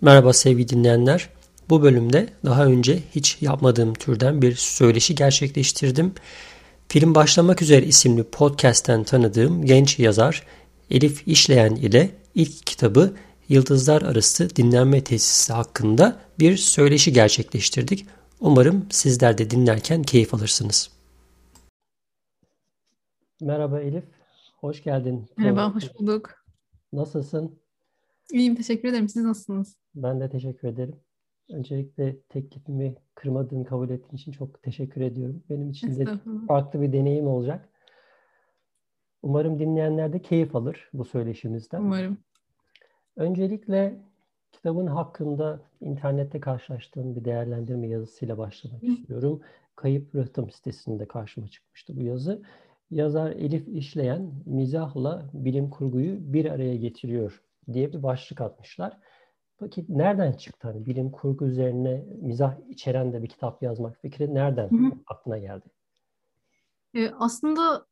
Merhaba sevgili dinleyenler. Bu bölümde daha önce hiç yapmadığım türden bir söyleşi gerçekleştirdim. Film Başlamak Üzere isimli podcast'ten tanıdığım genç yazar Elif İşleyen ile ilk kitabı Yıldızlar Arası Dinlenme Tesisi hakkında bir söyleşi gerçekleştirdik. Umarım sizler de dinlerken keyif alırsınız. Merhaba Elif, hoş geldin. Merhaba, hoş bulduk. Nasılsın? İyiyim, teşekkür ederim. Siz nasılsınız? Ben de teşekkür ederim. Öncelikle teklifimi kırmadığın, kabul ettiğin için çok teşekkür ediyorum. Benim için de farklı bir deneyim olacak. Umarım dinleyenler de keyif alır bu söyleşimizden. Umarım. Öncelikle kitabın hakkında internette karşılaştığım bir değerlendirme yazısıyla başlamak Hı. istiyorum. Kayıp Rıhtım sitesinde karşıma çıkmıştı bu yazı. Yazar Elif İşleyen mizahla bilim kurguyu bir araya getiriyor diye bir başlık atmışlar. Peki nereden çıktı hani bilim kurgu üzerine mizah içeren de bir kitap yazmak fikri nereden hı hı. aklına geldi? E, aslında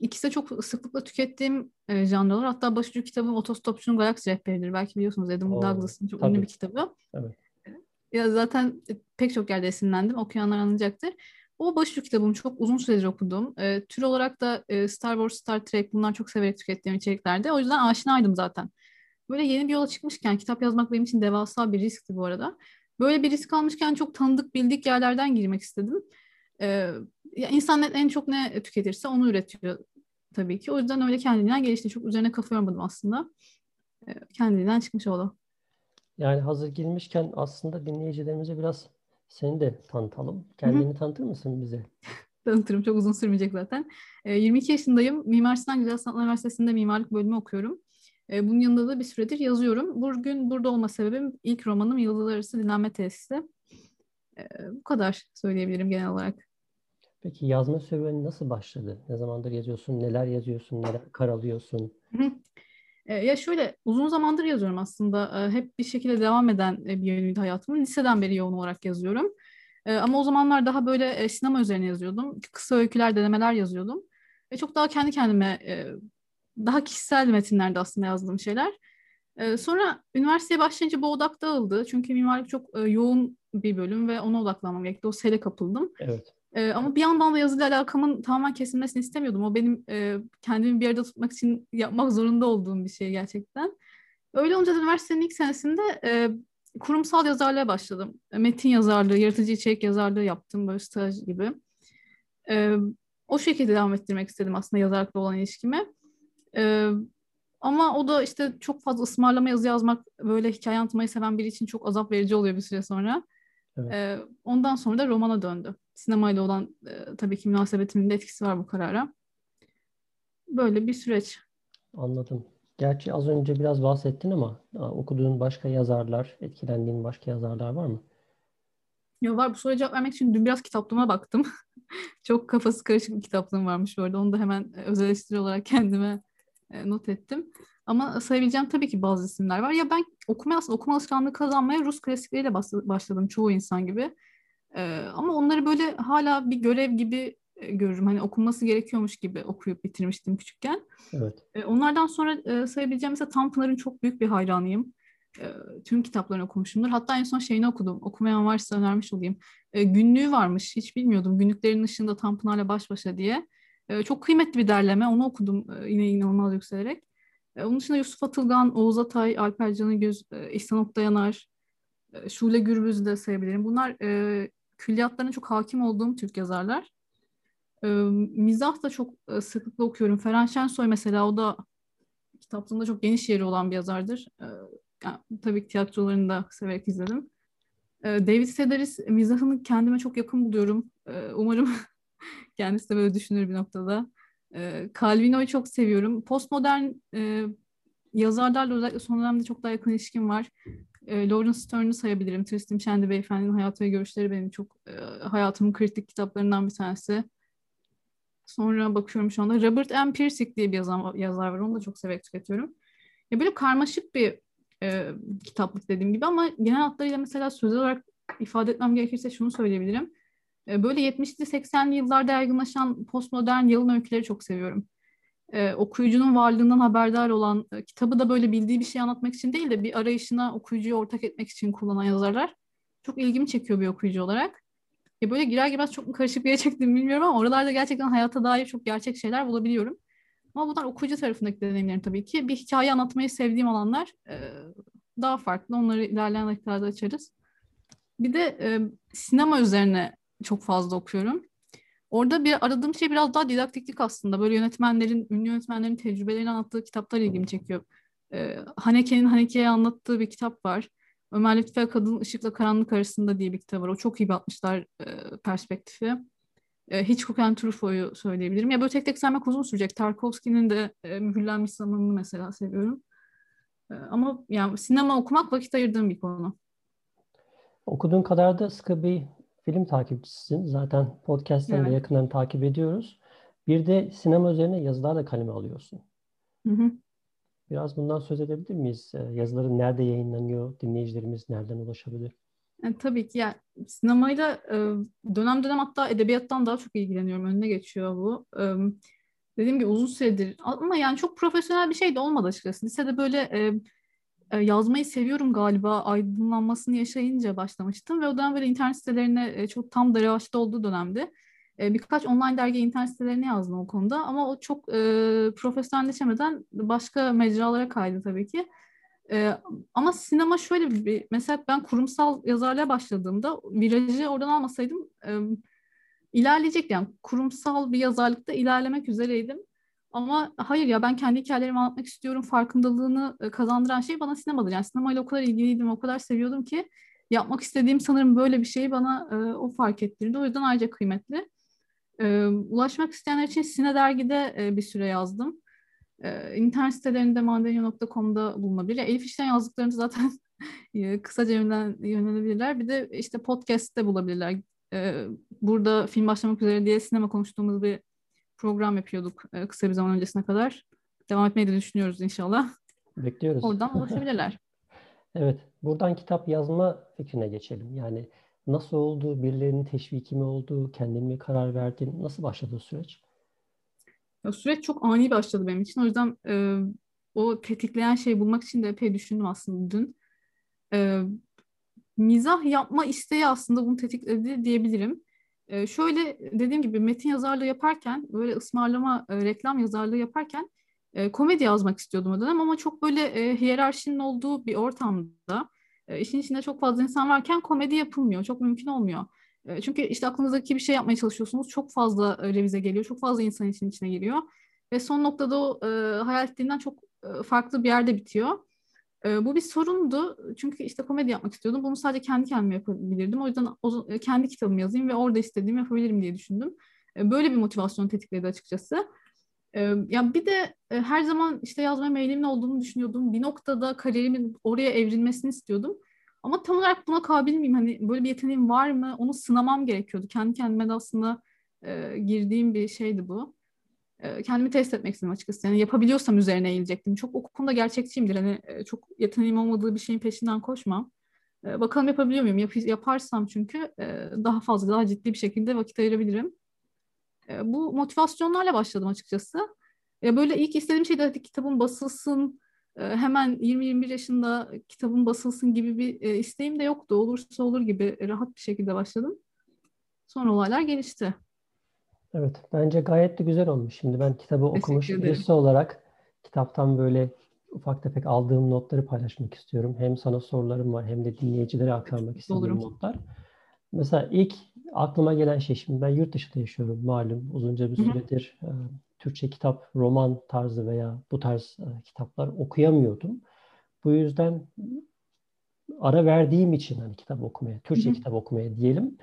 ikisi de çok sıklıkla tükettiğim e, janralar. Hatta başucu kitabım Otostopçunun Galaksi Rehberidir. Belki biliyorsunuz Adam Oo, Douglas'ın çok tabii. ünlü bir kitabı. Evet. Ya zaten pek çok yerde esinlendim. Okuyanlar anlayacaktır. O başucu kitabım çok uzun süredir okudum. E, tür olarak da e, Star Wars, Star Trek bunlar çok severek tükettiğim içeriklerde. O yüzden aşinaydım zaten. Böyle yeni bir yola çıkmışken kitap yazmak benim için devasa bir riskti bu arada. Böyle bir risk almışken çok tanıdık bildik yerlerden girmek istedim. Ee, ya insan en çok ne tüketirse onu üretiyor tabii ki. O yüzden öyle kendiliğinden gelişti. Çok üzerine kafa yormadım aslında. Ee, kendiliğinden çıkmış oldu. Yani hazır girmişken aslında dinleyicilerimize biraz seni de tanıtalım. Kendini Hı-hı. tanıtır mısın bize? Tanıtırım. Çok uzun sürmeyecek zaten. Ee, 22 yaşındayım. Mimar Sinan Güzel Sanatlar Üniversitesi'nde mimarlık bölümü okuyorum. E, bunun yanında da bir süredir yazıyorum. Bugün burada olma sebebim ilk romanım Yıldızlar Arası Dinlenme Tesisi. E, bu kadar söyleyebilirim genel olarak. Peki yazma serüveni nasıl başladı? Ne zamandır yazıyorsun? Neler yazıyorsun? Neler karalıyorsun? E, ya şöyle uzun zamandır yazıyorum aslında. Hep bir şekilde devam eden bir yönüydü hayatımın. Liseden beri yoğun olarak yazıyorum. Ama o zamanlar daha böyle sinema üzerine yazıyordum. Kısa öyküler, denemeler yazıyordum. Ve çok daha kendi kendime daha kişisel metinlerde aslında yazdığım şeyler. Ee, sonra üniversiteye başlayınca bu odak dağıldı. Çünkü mimarlık çok e, yoğun bir bölüm ve ona odaklanmam gerekti. O sele kapıldım. Evet. E, ama bir yandan da yazıyla alakamın tamamen kesilmesini istemiyordum. O benim e, kendimi bir yerde tutmak için yapmak zorunda olduğum bir şey gerçekten. Öyle olunca da üniversitenin ilk senesinde e, kurumsal yazarlığa başladım. Metin yazarlığı, yaratıcı içerik yazarlığı yaptım böyle staj gibi. E, o şekilde devam ettirmek istedim aslında yazarlıkla olan ilişkimi. Ee, ama o da işte çok fazla ısmarlama yazı yazmak böyle hikaye anlatmayı seven biri için çok azap verici oluyor bir süre sonra. Evet. Ee, ondan sonra da romana döndü. Sinemayla olan e, tabii ki münasebetimin de etkisi var bu karara. Böyle bir süreç. Anladım. Gerçi az önce biraz bahsettin ama okuduğun başka yazarlar, etkilendiğin başka yazarlar var mı? Ya var. Bu soruya cevap vermek için dün biraz kitaplığıma baktım. Çok kafası karışık bir kitaplığım varmış bu arada. Onu da hemen e, özel eleştiri olarak kendime not ettim. Ama sayabileceğim tabii ki bazı isimler var. Ya ben okumaya aslında okuma alışkanlığı kazanmaya Rus klasikleriyle başladım çoğu insan gibi. Ee, ama onları böyle hala bir görev gibi e, görürüm. Hani okunması gerekiyormuş gibi okuyup bitirmiştim küçükken. Evet. Ee, onlardan sonra e, sayabileceğim mesela Tanpınar'ın çok büyük bir hayranıyım. Tüm kitaplarını okumuşumdur. Hatta en son şeyini okudum. Okumayan varsa önermiş olayım. Günlüğü varmış. Hiç bilmiyordum. Günlüklerin ışığında Tanpınar'la baş başa diye. E, çok kıymetli bir derleme. Onu okudum e, yine inanılmaz yükselerek. E, onun dışında Yusuf Atılgan, Oğuz Atay, Alper Canıgöz, e, İhsan Oktayanar, e, Şule Gürbüz'ü de sayabilirim. Bunlar e, külliyatlarına çok hakim olduğum Türk yazarlar. E, mizah da çok e, sıklıkla okuyorum. Ferhan Şensoy mesela o da kitaplığında çok geniş yeri olan bir yazardır. E, yani, tabii ki tiyatrolarını da severek izledim. E, David Sedaris mizahını kendime çok yakın buluyorum. E, umarım Kendisi de böyle düşünür bir noktada. E, Calvino'yu çok seviyorum. Postmodern e, yazarlarla özellikle son dönemde çok daha yakın ilişkim var. E, Lawrence Stern'ı sayabilirim. Tristan Shandy Beyefendinin hayatı ve görüşleri benim çok e, hayatımın kritik kitaplarından bir tanesi. Sonra bakıyorum şu anda. Robert M. Pirsig diye bir yazar, yazar var. Onu da çok severek tüketiyorum. Ya böyle karmaşık bir e, kitaplık dediğim gibi ama genel hatlarıyla mesela sözel olarak ifade etmem gerekirse şunu söyleyebilirim. E, böyle 70'li 80'li yıllarda yaygınlaşan postmodern yalın öyküleri çok seviyorum. e, okuyucunun varlığından haberdar olan, e, kitabı da böyle bildiği bir şey anlatmak için değil de bir arayışına okuyucuyu ortak etmek için kullanan yazarlar çok ilgimi çekiyor bir okuyucu olarak. Ya böyle girer girmez çok mu karışık bir yere çektim bilmiyorum ama oralarda gerçekten hayata dair çok gerçek şeyler bulabiliyorum. Ama bunlar okuyucu tarafındaki deneyimlerim tabii ki. Bir hikaye anlatmayı sevdiğim alanlar daha farklı. Onları ilerleyen dakikalarda açarız. Bir de e, sinema üzerine çok fazla okuyorum. Orada bir aradığım şey biraz daha didaktiklik aslında. Böyle yönetmenlerin, ünlü yönetmenlerin tecrübelerini anlattığı kitaplar ilgimi çekiyor. E, Haneke'nin Haneke'ye anlattığı bir kitap var. Ömer Lütfü Kadın Işıkla Karanlık Arasında diye bir kitap var. O çok iyi batmışlar e, perspektifi. E, Hitchcock and Truffaut'u söyleyebilirim. Ya böyle tek tek saymak uzun sürecek. Tarkovski'nin de e, mühürlenmiş zamanını mesela seviyorum. E, ama yani sinema okumak vakit ayırdığım bir konu. Okuduğun kadar da sıkı bir film takipçisisin. Zaten podcast'ten evet. de yakından takip ediyoruz. Bir de sinema üzerine yazılar da kaleme alıyorsun. Hı hı. Biraz bundan söz edebilir miyiz? Ee, yazıların nerede yayınlanıyor? Dinleyicilerimiz nereden ulaşabilir? Yani e, tabii ki. Yani sinemayla e, dönem dönem hatta edebiyattan daha çok ilgileniyorum. Önüne geçiyor bu. E, dediğim gibi uzun süredir. Ama yani çok profesyonel bir şey de olmadı açıkçası. Lisede böyle yazmayı seviyorum galiba. Aydınlanmasını yaşayınca başlamıştım. Ve o dönem böyle internet sitelerine çok tam da revaçta olduğu dönemde e, birkaç online dergi internet sitelerine yazdım o konuda ama o çok e, profesyonelleşemeden başka mecralara kaydı tabii ki. E, ama sinema şöyle bir, mesela ben kurumsal yazarlığa başladığımda virajı oradan almasaydım e, ilerleyecekti. Yani kurumsal bir yazarlıkta ilerlemek üzereydim. Ama hayır ya ben kendi hikayelerimi anlatmak istiyorum farkındalığını e, kazandıran şey bana sinemadır. Yani sinemayla o kadar ilgiliydim, o kadar seviyordum ki yapmak istediğim sanırım böyle bir şeyi bana e, o fark ettirdi. O yüzden ayrıca kıymetli. E, ulaşmak isteyenler için Sine Dergi'de e, bir süre yazdım. E, internet sitelerinde mandalina.com'da bulunabilir. Elif İşten yazdıklarını zaten kısaca yönelebilirler. Bir de işte podcast'te bulabilirler. E, burada film başlamak üzere diye sinema konuştuğumuz bir program yapıyorduk e, kısa bir zaman öncesine kadar. Devam etmeyi de düşünüyoruz inşallah. Bekliyoruz. Oradan ulaşabilirler. evet. Buradan kitap yazma fikrine geçelim. Yani Nasıl oldu? Birilerinin teşviki mi oldu? Kendin mi karar verdin? Nasıl başladı süreç? Ya, süreç çok ani başladı benim için. O yüzden e, o tetikleyen şeyi bulmak için de epey düşündüm aslında dün. E, mizah yapma isteği aslında bunu tetikledi diyebilirim. E, şöyle dediğim gibi metin yazarlığı yaparken, böyle ısmarlama, e, reklam yazarlığı yaparken e, komedi yazmak istiyordum o dönem ama çok böyle e, hiyerarşinin olduğu bir ortamda e, işin içinde çok fazla insan varken komedi yapılmıyor. Çok mümkün olmuyor. E, çünkü işte aklınızdaki bir şey yapmaya çalışıyorsunuz. Çok fazla e, revize geliyor. Çok fazla insan için içine giriyor. Ve son noktada o e, hayal ettiğinden çok e, farklı bir yerde bitiyor. E, bu bir sorundu. Çünkü işte komedi yapmak istiyordum. Bunu sadece kendi kendime yapabilirdim. O yüzden o, e, kendi kitabımı yazayım ve orada istediğimi yapabilirim diye düşündüm. E, böyle bir motivasyon tetikledi açıkçası. Ee, ya bir de e, her zaman işte yazmaya meyilimin olduğunu düşünüyordum. Bir noktada kariyerimin oraya evrilmesini istiyordum. Ama tam olarak buna kabil miyim? Hani böyle bir yeteneğim var mı? Onu sınamam gerekiyordu. Kendi kendime de aslında e, girdiğim bir şeydi bu. Kendimi test etmek istedim açıkçası. Yani yapabiliyorsam üzerine eğilecektim. Çok o konuda gerçekçiyimdir. Hani çok yeteneğim olmadığı bir şeyin peşinden koşmam. Bakalım yapabiliyor muyum? Yap, yaparsam çünkü daha fazla, daha ciddi bir şekilde vakit ayırabilirim. Bu motivasyonlarla başladım açıkçası. E, böyle ilk istediğim şey de hadi kitabın basılsın, hemen 20-21 yaşında kitabın basılsın gibi bir isteğim de yoktu. Olursa olur gibi rahat bir şekilde başladım. Sonra olaylar gelişti. Evet, bence gayet de güzel olmuş. Şimdi ben kitabı Teşekkür okumuş ederim. birisi olarak kitaptan böyle ufak tefek aldığım notları paylaşmak istiyorum. Hem sana sorularım var hem de dinleyicilere aktarmak istediğim Olurum. notlar. Mesela ilk aklıma gelen şey şimdi ben yurt dışında yaşıyorum malum uzunca bir süredir e, Türkçe kitap, roman tarzı veya bu tarz e, kitaplar okuyamıyordum. Bu yüzden ara verdiğim için hani kitap okumaya, Türkçe hı hı. kitap okumaya diyelim.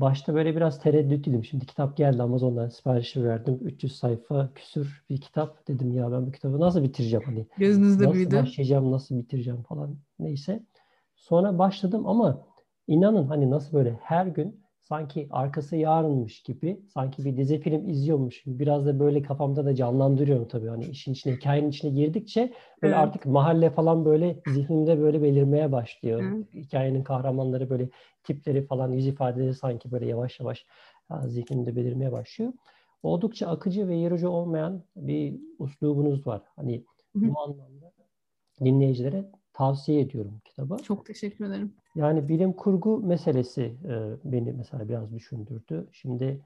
Başta böyle biraz tereddütlüydüm. Şimdi kitap geldi Amazon'dan siparişi verdim. 300 sayfa küsür bir kitap. Dedim ya ben bu kitabı nasıl bitireceğim hani. Gözünüzde nasıl büyüdü. başlayacağım, nasıl bitireceğim falan neyse. Sonra başladım ama inanın hani nasıl böyle her gün sanki arkası yarınmış gibi sanki bir dizi film izliyormuş gibi biraz da böyle kafamda da canlandırıyorum tabii hani işin içine hikayenin içine girdikçe böyle evet. artık mahalle falan böyle zihnimde böyle belirmeye başlıyor. Evet. Hikayenin kahramanları böyle tipleri falan yüz ifadeleri sanki böyle yavaş yavaş zihnimde belirmeye başlıyor. oldukça akıcı ve yorucu olmayan bir uslubunuz var. Hani Hı-hı. bu anlamda dinleyicilere tavsiye ediyorum kitabı. Çok teşekkür ederim. Yani bilim kurgu meselesi e, beni mesela biraz düşündürdü. Şimdi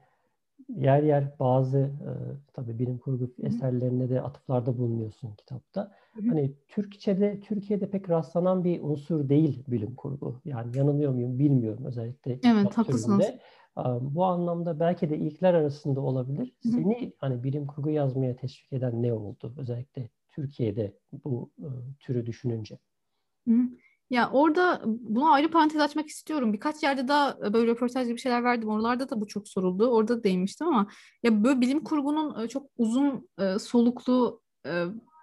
yer yer bazı e, tabii bilim kurgu Hı-hı. eserlerine de atıflarda bulunuyorsun kitapta. Hı-hı. Hani Türkçe'de Türkiye'de pek rastlanan bir unsur değil bilim kurgu. Yani yanılıyor muyum bilmiyorum özellikle. Evet haklısınız. Bu anlamda belki de ilkler arasında olabilir. Hı-hı. Seni hani bilim kurgu yazmaya teşvik eden ne oldu? Özellikle Türkiye'de bu e, türü düşününce. Hı. Ya orada buna ayrı parantez açmak istiyorum. Birkaç yerde daha e, böyle röportaj gibi şeyler verdim. Oralarda da bu çok soruldu. Orada da değinmiştim ama ya böyle bilim kurgunun e, çok uzun e, soluklu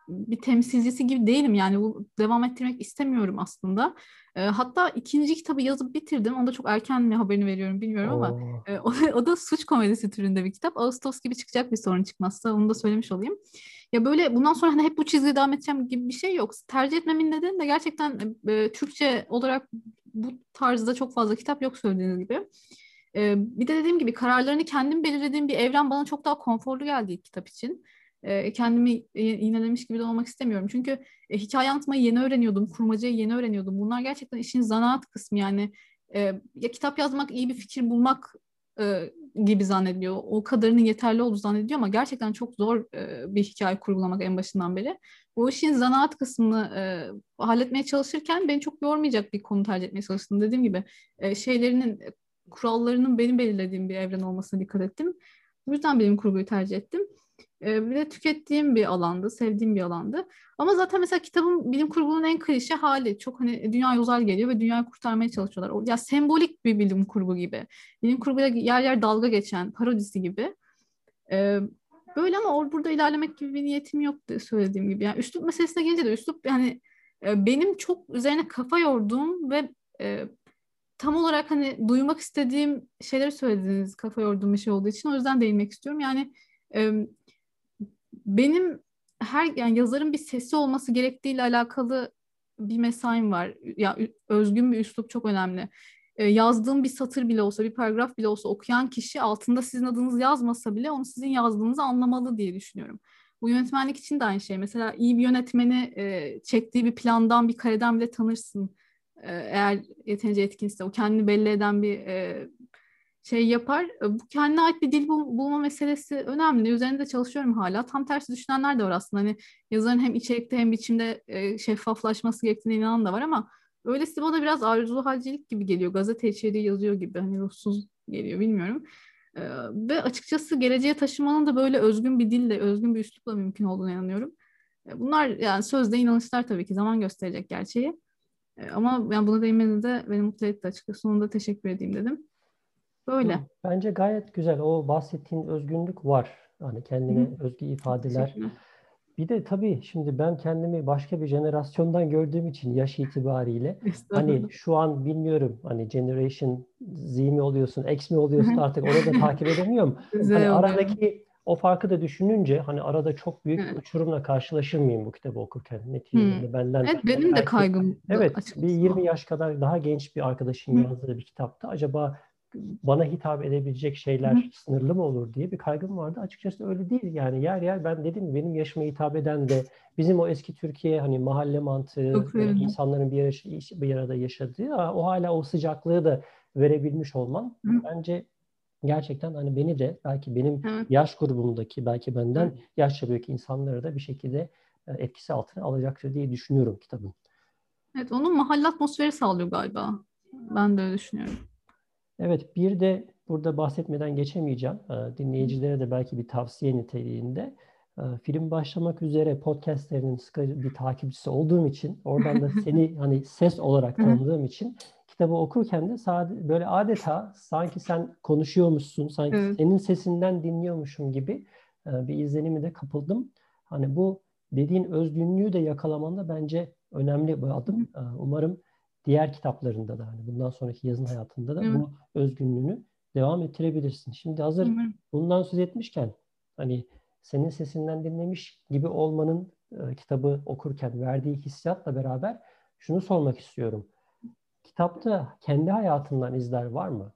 bir temsilcisi gibi değilim. Yani bu devam ettirmek istemiyorum aslında. hatta ikinci kitabı yazıp bitirdim. Onda çok erken mi haberini veriyorum bilmiyorum Oo. ama o, o da suç komedisi türünde bir kitap. Ağustos gibi çıkacak bir sorun çıkmazsa onu da söylemiş olayım. Ya böyle bundan sonra hani hep bu çizgide devam edeceğim gibi bir şey yok. Tercih etmemin nedeni de gerçekten e, Türkçe olarak bu tarzda çok fazla kitap yok söylediğiniz gibi. E, bir de dediğim gibi kararlarını kendim belirlediğim bir evren bana çok daha konforlu geldi ilk kitap için. E, kendimi iğnelemiş gibi de olmak istemiyorum. Çünkü e, hikaye anlatmayı yeni öğreniyordum, kurmacayı yeni öğreniyordum. Bunlar gerçekten işin zanaat kısmı yani. E, ya kitap yazmak, iyi bir fikir bulmak e, gibi zannediyor. O kadarının yeterli olduğu zannediyor ama gerçekten çok zor e, bir hikaye kurgulamak en başından beri. Bu işin zanaat kısmını e, halletmeye çalışırken beni çok yormayacak bir konu tercih etmeye çalıştım. Dediğim gibi e, şeylerinin, kurallarının benim belirlediğim bir evren olmasına dikkat ettim. Bu yüzden benim kurguyu tercih ettim. E, bir de tükettiğim bir alandı, sevdiğim bir alandı. Ama zaten mesela kitabın bilim kurgunun en klişe hali. Çok hani dünya uzay geliyor ve dünyayı kurtarmaya çalışıyorlar. Ya sembolik bir bilim kurgu gibi. Bilim kurguyla yer yer dalga geçen parodisi gibi. E, böyle ama or burada ilerlemek gibi bir niyetim yok söylediğim gibi. Yani üslup meselesine gelince de üslup yani e, benim çok üzerine kafa yorduğum ve e, tam olarak hani duymak istediğim şeyleri söylediğiniz kafa yorduğum bir şey olduğu için o yüzden değinmek istiyorum. Yani benim her yani yazarın bir sesi olması gerektiğiyle alakalı bir mesaim var. Ya özgün bir üslup çok önemli. Ee, yazdığım bir satır bile olsa, bir paragraf bile olsa okuyan kişi altında sizin adınız yazmasa bile onu sizin yazdığınızı anlamalı diye düşünüyorum. Bu yönetmenlik için de aynı şey. Mesela iyi bir yönetmeni e, çektiği bir plandan, bir kareden bile tanırsın. E, eğer yeterince etkinse, o kendini belli eden bir e, şey yapar. E, bu kendine ait bir dil bul- bulma meselesi önemli. Üzerinde çalışıyorum hala. Tam tersi düşünenler de var aslında. Hani yazarın hem içerikte hem biçimde e, şeffaflaşması gerektiğine inanan da var ama öylesi bana biraz arzu halcilik gibi geliyor. Gazete içeriği yazıyor gibi. Hani ruhsuz geliyor bilmiyorum. E, ve açıkçası geleceğe taşımanın da böyle özgün bir dille, özgün bir üslupla mümkün olduğuna inanıyorum. Bunlar yani sözde inanışlar tabii ki zaman gösterecek gerçeği. Ama yani buna değinmeniz de beni mutlu etti açıkçası. Sonunda teşekkür edeyim dedim. Böyle. Bence gayet güzel. O bahsettiğin özgünlük var. Hani kendine Hı. özgü ifadeler. Bir de tabii şimdi ben kendimi başka bir jenerasyondan gördüğüm için yaş itibariyle hani şu an bilmiyorum hani generation Z mi oluyorsun, X mi oluyorsun artık onu da takip edemiyorum. hani aradaki o farkı da düşününce hani arada çok büyük evet. uçurumla karşılaşır mıyım bu kitabı okurken? Neticede hmm. benden Evet benim belki, de kaygım. Evet bir 20 yaş kadar daha genç bir arkadaşın Hı. yazdığı bir kitapta acaba bana hitap edebilecek şeyler Hı. sınırlı mı olur diye bir kaygım vardı. Açıkçası öyle değil. Yani yer yer ben dedim benim yaşıma hitap eden de bizim o eski Türkiye hani mahalle mantığı, insanların bir, yere, bir arada yaşadığı o hala o sıcaklığı da verebilmiş olmam Hı. bence gerçekten hani beni de belki benim Hı. yaş grubumdaki belki benden Hı. yaşça büyük insanları da bir şekilde e, etkisi altına alacaktır diye düşünüyorum kitabın. Evet onun mahalle atmosferi sağlıyor galiba. Ben de öyle düşünüyorum. Evet, bir de burada bahsetmeden geçemeyeceğim. Ee, dinleyicilere de belki bir tavsiye niteliğinde. Ee, film başlamak üzere podcastlerinin sıkı bir takipçisi olduğum için, oradan da seni hani ses olarak tanıdığım için kitabı okurken de sade, böyle adeta sanki sen konuşuyormuşsun, sanki evet. senin sesinden dinliyormuşum gibi e, bir izlenimi de kapıldım. Hani bu dediğin özgünlüğü de yakalamanda bence önemli bir adım. Ee, umarım diğer kitaplarında da hani bundan sonraki yazın hayatında da evet. bu özgünlüğünü devam ettirebilirsin. Şimdi hazır Hı. bundan söz etmişken hani senin sesinden dinlemiş gibi olmanın e, kitabı okurken verdiği hissiyatla beraber şunu sormak istiyorum. Kitapta kendi hayatından izler var mı?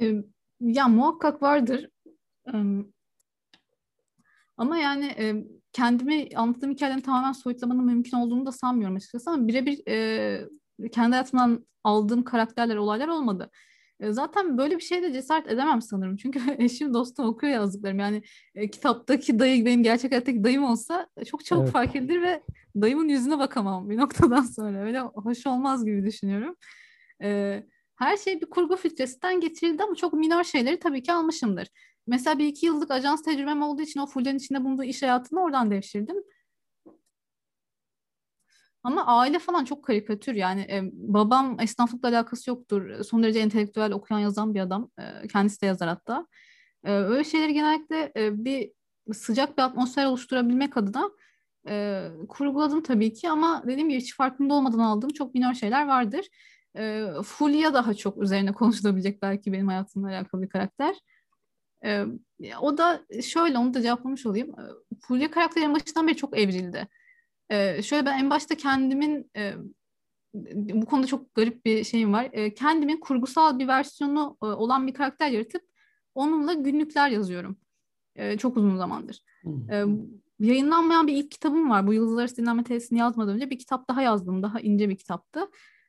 E, ya muhakkak vardır. Ama yani kendimi anlattığım hikayeden tamamen soyutlamanın mümkün olduğunu da sanmıyorum açıkçası ama birebir e, kendi hayatımdan aldığım karakterler, olaylar olmadı. E, zaten böyle bir şeye de cesaret edemem sanırım. Çünkü eşim dostum okuyor yazdıklarım. Yani e, kitaptaki dayı benim gerçek hayattaki dayım olsa çok çabuk evet. fark edilir ve dayımın yüzüne bakamam bir noktadan sonra. Öyle hoş olmaz gibi düşünüyorum. E, her şey bir kurgu filtresinden getirildi ama çok minor şeyleri tabii ki almışımdır. Mesela bir iki yıllık ajans tecrübem olduğu için o Fulya'nın içinde bulunduğu iş hayatını oradan devşirdim. Ama aile falan çok karikatür yani e, babam esnaflıkla alakası yoktur. Son derece entelektüel okuyan yazan bir adam. E, kendisi de yazar hatta. E, öyle şeyleri genellikle e, bir sıcak bir atmosfer oluşturabilmek adına e, kurguladım tabii ki ama dediğim gibi hiç farkında olmadan aldığım çok minor şeyler vardır. E, Fulya daha çok üzerine konuşulabilecek belki benim hayatımla alakalı bir karakter. E, o da şöyle onu da cevaplamış olayım. Fulya karakterin başından beri çok evrildi. E, şöyle ben en başta kendimin e, bu konuda çok garip bir şeyim var. E, kendimin kurgusal bir versiyonu e, olan bir karakter yaratıp onunla günlükler yazıyorum. E, çok uzun zamandır. E, yayınlanmayan bir ilk kitabım var. Bu Yıldızlar Arası Dinlenme Tesisini yazmadan önce bir kitap daha yazdım. Daha ince bir kitaptı.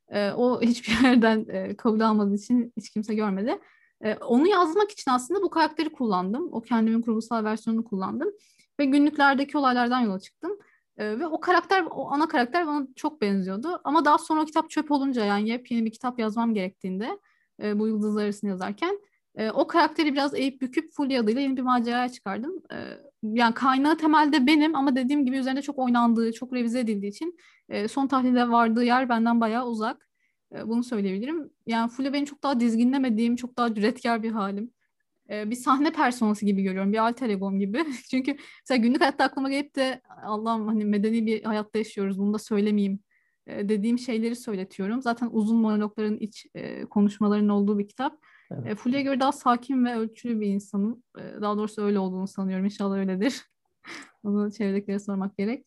E, o hiçbir yerden e, kabul almadığı için hiç kimse görmedi. E, onu yazmak için aslında bu karakteri kullandım. O kendimin kurgusal versiyonunu kullandım. Ve günlüklerdeki olaylardan yola çıktım. E, ve o karakter, o ana karakter bana çok benziyordu. Ama daha sonra kitap çöp olunca yani yepyeni bir kitap yazmam gerektiğinde e, bu Yıldızlar Arası'nı yazarken e, o karakteri biraz eğip büküp Fulya adıyla yeni bir maceraya çıkardım. E, yani kaynağı temelde benim ama dediğim gibi üzerinde çok oynandığı, çok revize edildiği için e, son tahlilde vardığı yer benden bayağı uzak. E, bunu söyleyebilirim. Yani Fulya benim çok daha dizginlemediğim, çok daha cüretkar bir halim. E, bir sahne personası gibi görüyorum. Bir alter egom gibi. Çünkü mesela günlük hayatta aklıma gelip de Allah'ım hani medeni bir hayatta yaşıyoruz bunu da söylemeyeyim e, dediğim şeyleri söyletiyorum. Zaten uzun monologların iç konuşmaların olduğu bir kitap. Evet. Fulya'ya göre daha sakin ve ölçülü bir insanım. Daha doğrusu öyle olduğunu sanıyorum. İnşallah öyledir. Onu çevredekilere sormak gerek.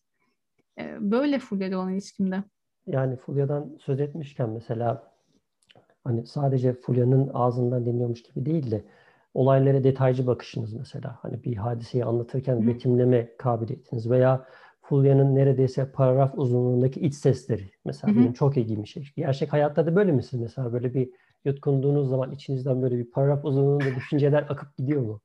Böyle Fulya'yla olan ilişkimde. Yani Fulya'dan söz etmişken mesela hani sadece Fulya'nın ağzından dinliyormuş gibi değil de olaylara detaycı bakışınız mesela. Hani bir hadiseyi anlatırken Hı. betimleme kabiliyetiniz veya Fulya'nın neredeyse paragraf uzunluğundaki iç sesleri mesela Hı. benim çok ilgimi şey. Gerçek hayatta da böyle misiniz mesela böyle bir yutkunduğunuz zaman içinizden böyle bir paragraf uzunluğunda düşünceler akıp gidiyor mu?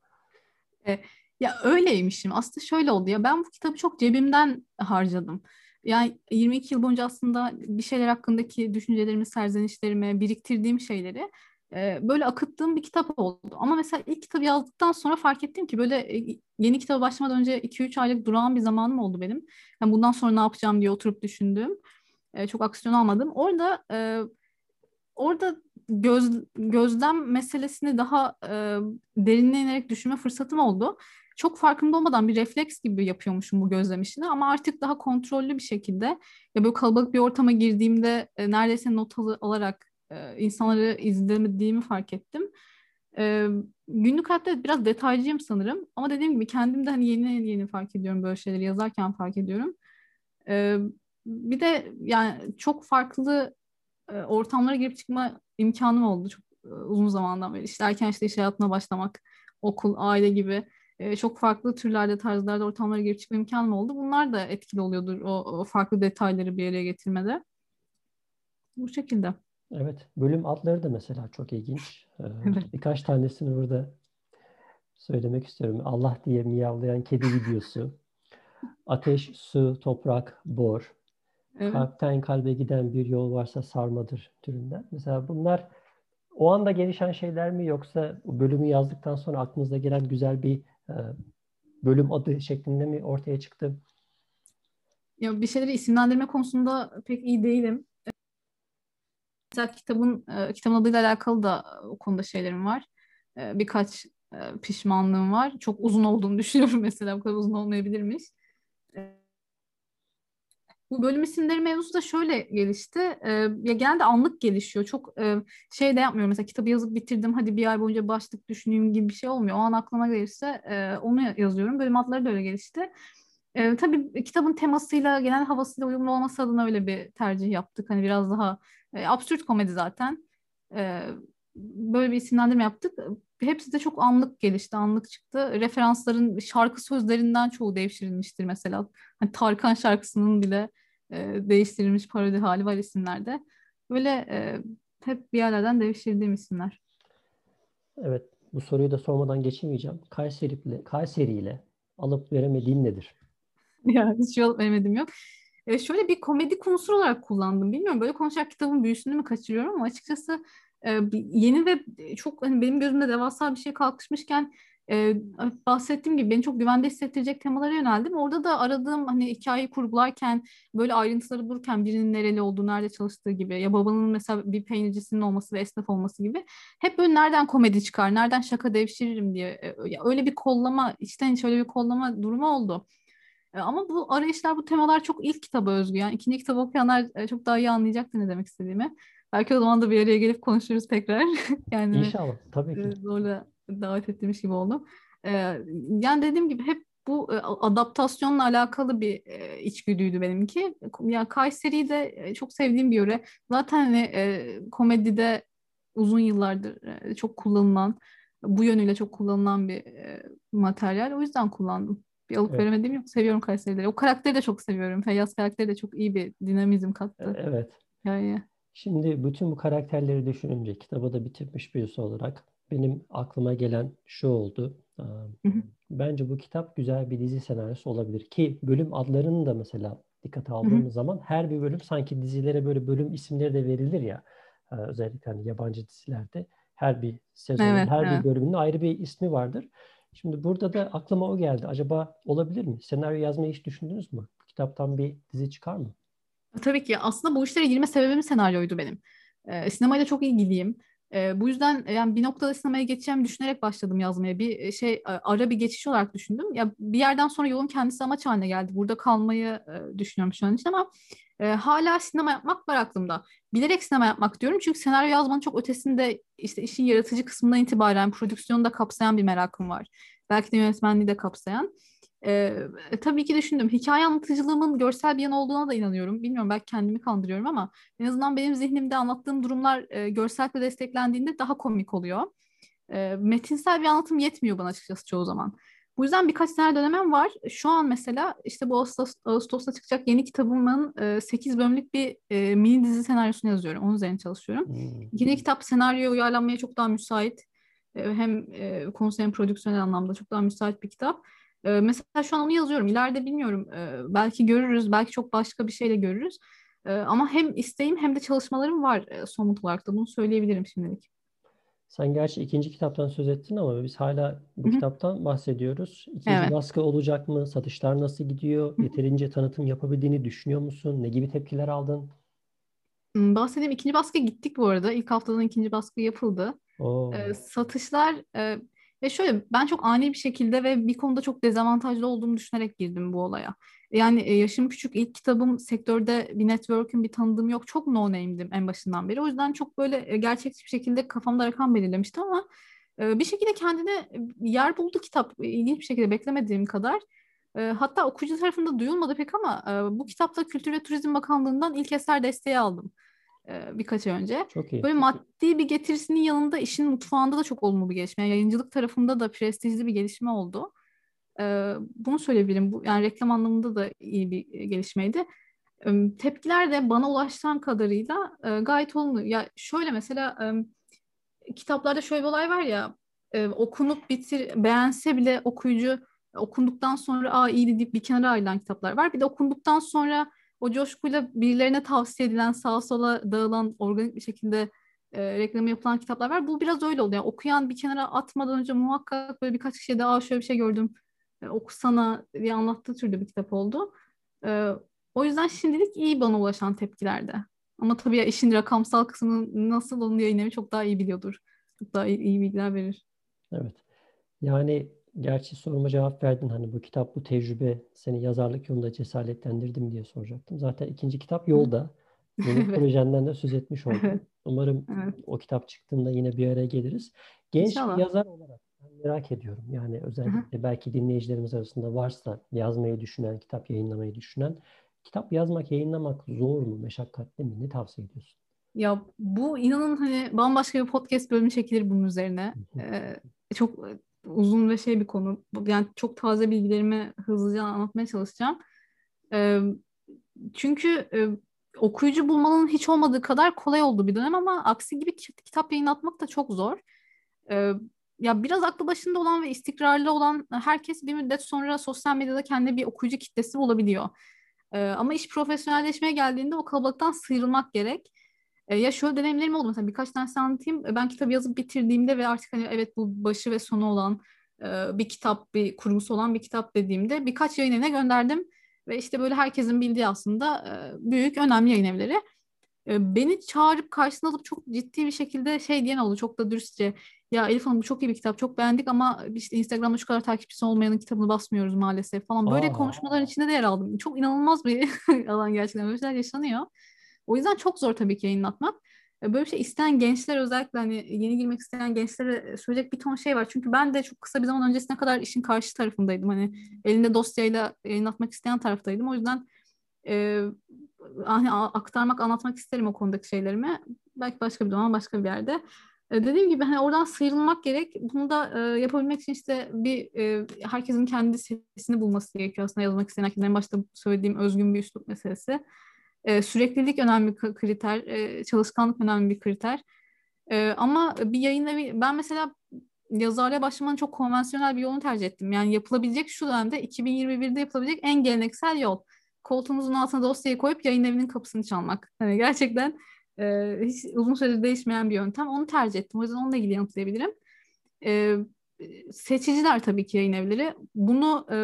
E, ya öyleymişim. Aslında şöyle oldu ya ben bu kitabı çok cebimden harcadım. Yani 22 yıl boyunca aslında bir şeyler hakkındaki düşüncelerimi, serzenişlerimi, biriktirdiğim şeyleri e, böyle akıttığım bir kitap oldu. Ama mesela ilk kitabı yazdıktan sonra fark ettim ki böyle e, yeni kitaba başlamadan önce 2-3 aylık durağan bir zamanım oldu benim. Yani bundan sonra ne yapacağım diye oturup düşündüm. E, çok aksiyon almadım. Orada e, orada göz, gözlem meselesini daha e, derinine inerek düşünme fırsatım oldu çok farkında olmadan bir refleks gibi yapıyormuşum bu gözlem işini ama artık daha kontrollü bir şekilde ya böyle kalabalık bir ortama girdiğimde e, neredeyse not al- alarak e, insanları izlemediğimi fark ettim. E, günlük hayatta biraz detaycıyım sanırım ama dediğim gibi kendim de hani yeni yeni fark ediyorum böyle şeyleri yazarken fark ediyorum. E, bir de yani çok farklı ortamlara girip çıkma imkanım oldu çok e, uzun zamandan beri. İşte erken işte iş hayatına başlamak, okul, aile gibi e, çok farklı türlerde, tarzlarda ortamlara girip çıkma imkanım oldu. Bunlar da etkili oluyordur o, o farklı detayları bir araya getirmede. Bu şekilde. Evet, bölüm adları da mesela çok ilginç. Evet. Birkaç tanesini burada söylemek istiyorum. Allah diye miyavlayan kedi videosu. Ateş, su, toprak, bor. Evet. Kalpten kalbe giden bir yol varsa sarmadır türünden. Mesela bunlar o anda gelişen şeyler mi yoksa bölümü yazdıktan sonra aklınıza gelen güzel bir e, bölüm adı şeklinde mi ortaya çıktı? Ya bir şeyleri isimlendirme konusunda pek iyi değilim. Mesela kitabın e, kitabın adıyla alakalı da o konuda şeylerim var. E, birkaç pişmanlığım var. Çok uzun olduğunu düşünüyorum mesela. Bu kadar uzun olmayabilirmiş. Bu bölüm isimleri mevzusu da şöyle gelişti. E, ya genelde anlık gelişiyor. Çok e, şey de yapmıyorum. Mesela kitabı yazıp bitirdim. Hadi bir ay boyunca başlık düşüneyim gibi bir şey olmuyor. O an aklıma gelirse e, onu yazıyorum. Bölüm adları da öyle gelişti. E, tabii kitabın temasıyla, genel havasıyla uyumlu olması adına öyle bir tercih yaptık. Hani biraz daha e, absürt komedi zaten. E, böyle bir isimlendirme yaptık. Hepsi de çok anlık gelişti, anlık çıktı. Referansların şarkı sözlerinden çoğu devşirilmiştir mesela. Hani Tarkan şarkısının bile e, değiştirilmiş parodi hali var isimlerde. Böyle e, hep bir yerlerden devşirdiğim isimler. Evet, bu soruyu da sormadan geçemeyeceğim. Kayseri ile, Kayseri ile alıp veremediğin nedir? ya hiç alıp veremedim yok. E, şöyle bir komedi konusu olarak kullandım. Bilmiyorum böyle konuşarak kitabın büyüsünü mü kaçırıyorum ama açıkçası e, yeni ve çok hani benim gözümde devasa bir şey kalkışmışken e, bahsettiğim gibi beni çok güvende hissettirecek temalara yöneldim. Orada da aradığım hani hikayeyi kurgularken böyle ayrıntıları bulurken birinin nereli olduğu, nerede çalıştığı gibi ya babanın mesela bir peynircisinin olması ve esnaf olması gibi hep böyle nereden komedi çıkar, nereden şaka devşiririm diye e, ya öyle bir kollama, içten içe öyle bir kollama durumu oldu. E, ama bu arayışlar, bu temalar çok ilk kitaba özgü. Yani ikinci kitabı okuyanlar e, çok daha iyi anlayacaktı ne demek istediğimi. Belki o zaman da bir araya gelip konuşuruz tekrar. yani İnşallah, tabii ki. Zorla davet ettiğimiz gibi oldum. Yani dediğim gibi hep bu adaptasyonla alakalı bir içgüdüydü benimki. Ya Kayseri'yi de çok sevdiğim bir yöre. Zaten hani, komedide uzun yıllardır çok kullanılan, bu yönüyle çok kullanılan bir materyal. O yüzden kullandım. Bir alıp evet. veremediğim yok. Seviyorum Kayseri'leri. O karakteri de çok seviyorum. Feyyaz karakteri de çok iyi bir dinamizm kattı. Evet. Yani. Şimdi bütün bu karakterleri düşününce kitabı da bitirmiş birisi olarak benim aklıma gelen şu oldu. Bence bu kitap güzel bir dizi senaryosu olabilir ki bölüm adlarını da mesela dikkate aldığımız zaman her bir bölüm sanki dizilere böyle bölüm isimleri de verilir ya özellikle hani yabancı dizilerde her bir sezonun evet, her evet. bir bölümünün ayrı bir ismi vardır. Şimdi burada da aklıma o geldi. Acaba olabilir mi? Senaryo yazmayı hiç düşündünüz mü? Bu kitaptan bir dizi çıkar mı? Tabii ki. Aslında bu işlere girme sebebim senaryoydu benim. Ee, sinemayla çok ilgiliyim. E, bu yüzden yani bir noktada sinemaya geçeceğim düşünerek başladım yazmaya. Bir şey ara bir geçiş olarak düşündüm. Ya bir yerden sonra yolun kendisi amaç haline geldi. Burada kalmayı e, düşünüyorum şu an için ama e, hala sinema yapmak var aklımda. Bilerek sinema yapmak diyorum çünkü senaryo yazmanın çok ötesinde işte işin yaratıcı kısmından itibaren prodüksiyonu da kapsayan bir merakım var. Belki de yönetmenliği de kapsayan. Ee, tabii ki düşündüm. Hikaye anlatıcılığımın görsel bir yan olduğuna da inanıyorum. Bilmiyorum belki kendimi kandırıyorum ama en azından benim zihnimde anlattığım durumlar e, görselle desteklendiğinde daha komik oluyor. E, metinsel bir anlatım yetmiyor bana açıkçası çoğu zaman. Bu yüzden birkaç tane dönemem var. Şu an mesela işte bu Ağustos, Ağustos'ta çıkacak yeni kitabımın e, 8 bölümlük bir e, mini dizi senaryosunu yazıyorum. Onun üzerine çalışıyorum. Hmm. Yeni kitap senaryo uyarlanmaya çok daha müsait. E, hem e, konusu hem prodüksiyonel anlamda çok daha müsait bir kitap. E, mesela şu an onu yazıyorum. İleride bilmiyorum. E, belki görürüz. Belki çok başka bir şeyle görürüz. E, ama hem isteğim hem de çalışmalarım var e, somut olarak da. Bunu söyleyebilirim şimdilik. Sen gerçi ikinci kitaptan söz ettin ama biz hala bu Hı-hı. kitaptan bahsediyoruz. İkinci evet. baskı olacak mı? Satışlar nasıl gidiyor? Hı-hı. Yeterince tanıtım yapabildiğini düşünüyor musun? Ne gibi tepkiler aldın? Bahsedeyim. ikinci baskı gittik bu arada. İlk haftadan ikinci baskı yapıldı. Oo. Satışlar e, ve şöyle ben çok ani bir şekilde ve bir konuda çok dezavantajlı olduğumu düşünerek girdim bu olaya. Yani e, yaşım küçük ilk kitabım sektörde bir network'ün bir tanıdığım yok. Çok no name'dim en başından beri. O yüzden çok böyle e, gerçekçi bir şekilde kafamda rakam belirlemiştim ama e, bir şekilde kendine yer buldu kitap. İlginç bir şekilde beklemediğim kadar. Hatta okuyucu tarafında duyulmadı pek ama bu kitapta Kültür ve Turizm Bakanlığı'ndan ilk eser desteği aldım. Birkaç ay önce. Çok iyi. Böyle maddi bir getirisinin yanında işin mutfağında da çok olumlu bir gelişme. Yani yayıncılık tarafında da prestijli bir gelişme oldu. Bunu söyleyebilirim. Bu, yani reklam anlamında da iyi bir gelişmeydi. Tepkiler de bana ulaşan kadarıyla gayet olumlu. Ya şöyle mesela kitaplarda şöyle bir olay var ya okunup bitir beğense bile okuyucu okunduktan sonra aa iyi deyip bir kenara ayrılan kitaplar var. Bir de okunduktan sonra o coşkuyla birilerine tavsiye edilen, sağa sola dağılan, organik bir şekilde e, reklamı yapılan kitaplar var. Bu biraz öyle oluyor. Yani okuyan bir kenara atmadan önce muhakkak böyle birkaç kişiye de Aa, şöyle bir şey gördüm, e, okusana diye anlattığı türde bir kitap oldu. E, o yüzden şimdilik iyi bana ulaşan tepkilerde. Ama tabii ya işin rakamsal kısmını nasıl onu yayınlamayı çok daha iyi biliyordur. Çok daha iyi, iyi bilgiler verir. Evet. Yani Gerçi soruma cevap verdin. Hani bu kitap, bu tecrübe seni yazarlık yolunda cesaretlendirdi mi diye soracaktım. Zaten ikinci kitap yolda. Yeni evet. projenden de söz etmiş oldum. Umarım evet. o kitap çıktığında yine bir araya geliriz. Genç İnşallah. yazar olarak ben merak ediyorum. Yani özellikle belki dinleyicilerimiz arasında varsa yazmayı düşünen, kitap yayınlamayı düşünen. Kitap yazmak, yayınlamak zor mu, meşakkatli mi? Ne tavsiye ediyorsun? Ya bu inanın hani bambaşka bir podcast bölümü çekilir bunun üzerine. Ee, çok uzun ve şey bir konu. Yani çok taze bilgilerimi hızlıca anlatmaya çalışacağım. Ee, çünkü e, okuyucu bulmanın hiç olmadığı kadar kolay oldu bir dönem ama aksi gibi kitap yayınlatmak da çok zor. Ee, ya biraz aklı başında olan ve istikrarlı olan herkes bir müddet sonra sosyal medyada kendi bir okuyucu kitlesi bulabiliyor. Ee, ama iş profesyonelleşmeye geldiğinde o kalabalıktan sıyrılmak gerek. Ee, ya şöyle deneyimlerim oldu mesela birkaç tane anlatayım. Ben kitabı yazıp bitirdiğimde ve artık hani evet bu başı ve sonu olan e, bir kitap, bir kurgusu olan bir kitap dediğimde birkaç yayın evine gönderdim. Ve işte böyle herkesin bildiği aslında e, büyük, önemli yayın evleri. E, beni çağırıp karşısına alıp çok ciddi bir şekilde şey diyen oldu çok da dürüstçe. Ya Elif Hanım bu çok iyi bir kitap, çok beğendik ama işte Instagram'da şu kadar takipçisi olmayanın kitabını basmıyoruz maalesef falan. Böyle Aa. konuşmaların içinde de yer aldım. Çok inanılmaz bir alan gerçekten. Böyle şeyler yaşanıyor. O yüzden çok zor tabii ki yayınlatmak. E, böyle bir şey isteyen gençler özellikle hani yeni girmek isteyen gençlere söyleyecek bir ton şey var. Çünkü ben de çok kısa bir zaman öncesine kadar işin karşı tarafındaydım. Hani elinde dosyayla yayınlatmak isteyen taraftaydım. O yüzden e, hani aktarmak, anlatmak isterim o konudaki şeylerimi. Belki başka bir zaman, başka bir yerde. E, dediğim gibi hani oradan sıyrılmak gerek. Bunu da e, yapabilmek için işte bir e, herkesin kendi sesini bulması gerekiyor aslında yazmak isteyen herkesin en başta söylediğim özgün bir üslup meselesi. E, süreklilik önemli bir kriter, e, çalışkanlık önemli bir kriter. E, ama bir yayın evi, ben mesela yazarlığa başlamanın çok konvansiyonel bir yolunu tercih ettim. Yani yapılabilecek şu dönemde 2021'de yapılabilecek en geleneksel yol. Koltuğunuzun altına dosyayı koyup yayın evinin kapısını çalmak. Yani gerçekten e, hiç uzun süredir değişmeyen bir yöntem. Onu tercih ettim. O yüzden onunla ilgili yanıtlayabilirim. E, seçiciler tabii ki yayın evleri. Bunu e,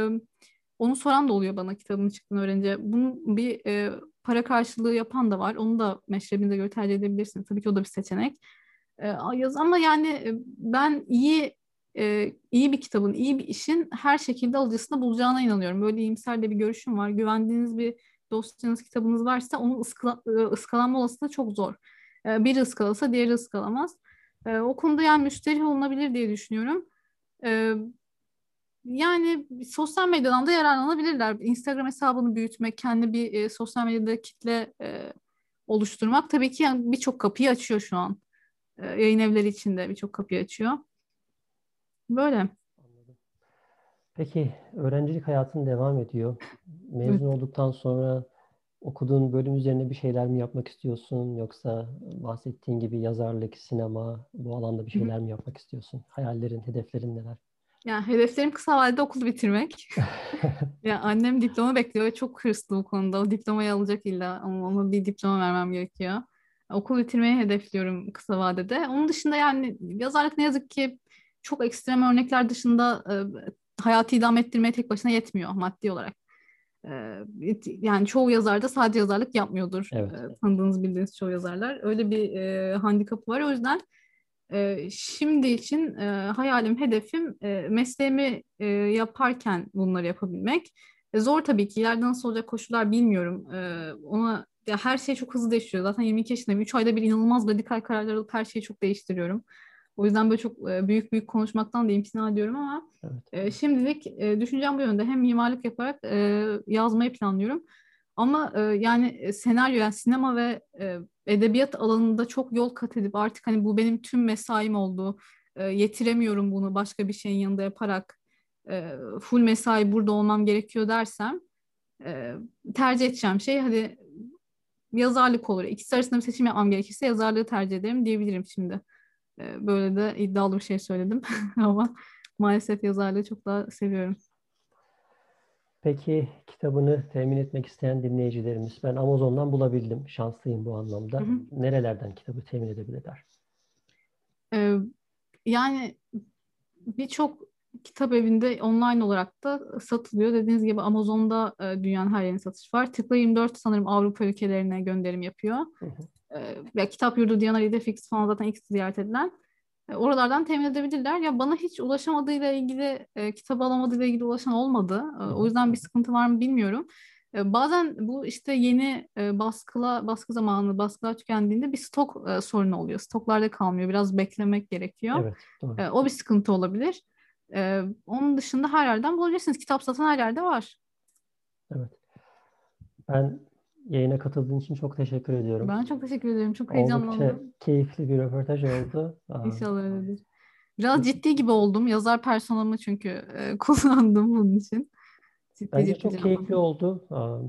onu soran da oluyor bana kitabın çıktığını öğrenince. Bunun bir e, para karşılığı yapan da var. Onu da meşrebinize göre tercih edebilirsiniz. Tabii ki o da bir seçenek. E, ama yani e, ben iyi e, iyi bir kitabın, iyi bir işin her şekilde alıcısını bulacağına inanıyorum. Böyle iyimser de bir görüşüm var. Güvendiğiniz bir dosyanız, kitabınız varsa onun ıskala, e, ıskalanma olasılığı çok zor. E, biri ıskalasa diğeri ıskalamaz. E, o konuda yani müşteri olunabilir diye düşünüyorum. E, yani sosyal medyadan da yararlanabilirler. Instagram hesabını büyütmek, kendi bir e, sosyal medyada kitle e, oluşturmak tabii ki yani birçok kapıyı açıyor şu an. E, yayın evleri içinde birçok kapıyı açıyor. Böyle. Peki öğrencilik hayatın devam ediyor. Mezun evet. olduktan sonra okuduğun bölüm üzerine bir şeyler mi yapmak istiyorsun yoksa bahsettiğin gibi yazarlık, sinema bu alanda bir şeyler mi yapmak istiyorsun? Hayallerin, hedeflerin neler? Yani hedeflerim kısa vadede okul bitirmek. ya annem diploma bekliyor ve çok hırslı bu konuda. O diplomayı alacak illa ama ona bir diploma vermem gerekiyor. Okul bitirmeyi hedefliyorum kısa vadede. Onun dışında yani yazarlık ne yazık ki çok ekstrem örnekler dışında e, hayatı idame ettirmeye tek başına yetmiyor maddi olarak. E, yani çoğu yazar da sadece yazarlık yapmıyordur. Evet. E, tanıdığınız bildiğiniz çoğu yazarlar. Öyle bir e, handikapı var. O yüzden e, şimdi için e, hayalim, hedefim e, mesleğimi e, yaparken bunları yapabilmek. E, zor tabii ki. İleride nasıl olacak koşullar bilmiyorum. E, ona ya her şey çok hızlı değişiyor. Zaten 22 yaşındayım. 3 ayda bir inanılmaz radikal kararlar alıp her şeyi çok değiştiriyorum. O yüzden böyle çok büyük büyük konuşmaktan da imtina ediyorum ama evet. e, şimdilik e, düşüncem bu yönde. Hem mimarlık yaparak e, yazmayı planlıyorum. Ama e, yani senaryo, yani sinema ve e, edebiyat alanında çok yol kat edip artık hani bu benim tüm mesaim oldu. E, yetiremiyorum bunu başka bir şeyin yanında yaparak e, full mesai burada olmam gerekiyor dersem e, tercih edeceğim şey hadi yazarlık olur. İkisi arasında bir seçim yapmam gerekirse yazarlığı tercih ederim diyebilirim şimdi. E, böyle de iddialı bir şey söyledim ama maalesef yazarlığı çok daha seviyorum. Peki kitabını temin etmek isteyen dinleyicilerimiz, ben Amazon'dan bulabildim. Şanslıyım bu anlamda. Hı hı. Nerelerden kitabı temin edebilirler? Ee, yani birçok kitap evinde online olarak da satılıyor. Dediğiniz gibi Amazon'da e, dünyanın her yerine satış var. Tıkla 24 sanırım Avrupa ülkelerine gönderim yapıyor. Hı hı. E, ve Kitap Yurdu, Diyanar İdefix falan zaten ilk ziyaret edilen. E, oralardan temin edebilirler. Ya bana hiç ulaşamadığıyla ilgili, e, kitap alamadığıyla ilgili ulaşan olmadı. E, o yüzden bir sıkıntı var mı bilmiyorum. E, bazen bu işte yeni e, baskıla baskı zamanı baskılar tükendiğinde bir stok e, sorunu oluyor. Stoklarda kalmıyor. Biraz beklemek gerekiyor. Evet, doğru. E, o bir sıkıntı olabilir. E, onun dışında her yerden bulabilirsiniz. Kitap satan her yerde var. Evet. Ben Yayına katıldığın için çok teşekkür ediyorum. Ben çok teşekkür ederim. Çok Oldukça heyecanlandım. keyifli bir röportaj oldu. İnşallah öyledir. Biraz ciddi gibi oldum. Yazar personamı çünkü e, kullandım bunun için. Ciddi Bence ciddi çok cevap keyifli oldu. Aa,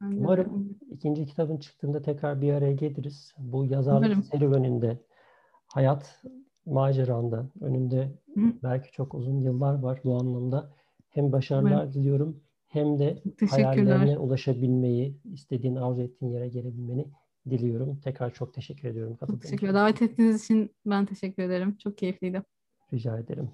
Ben de- Umarım ikinci kitabın çıktığında tekrar bir araya geliriz. Bu yazarlık Umarım. serüveninde, hayat maceranda, önünde Hı. belki çok uzun yıllar var bu anlamda. Hem başarılar diliyorum hem de hayallerine ulaşabilmeyi, istediğin, arzu ettiğin yere gelebilmeni diliyorum. Tekrar çok teşekkür ediyorum Çok için. teşekkürler. Davet ettiğiniz için ben teşekkür ederim. Çok keyifliydi. Rica ederim.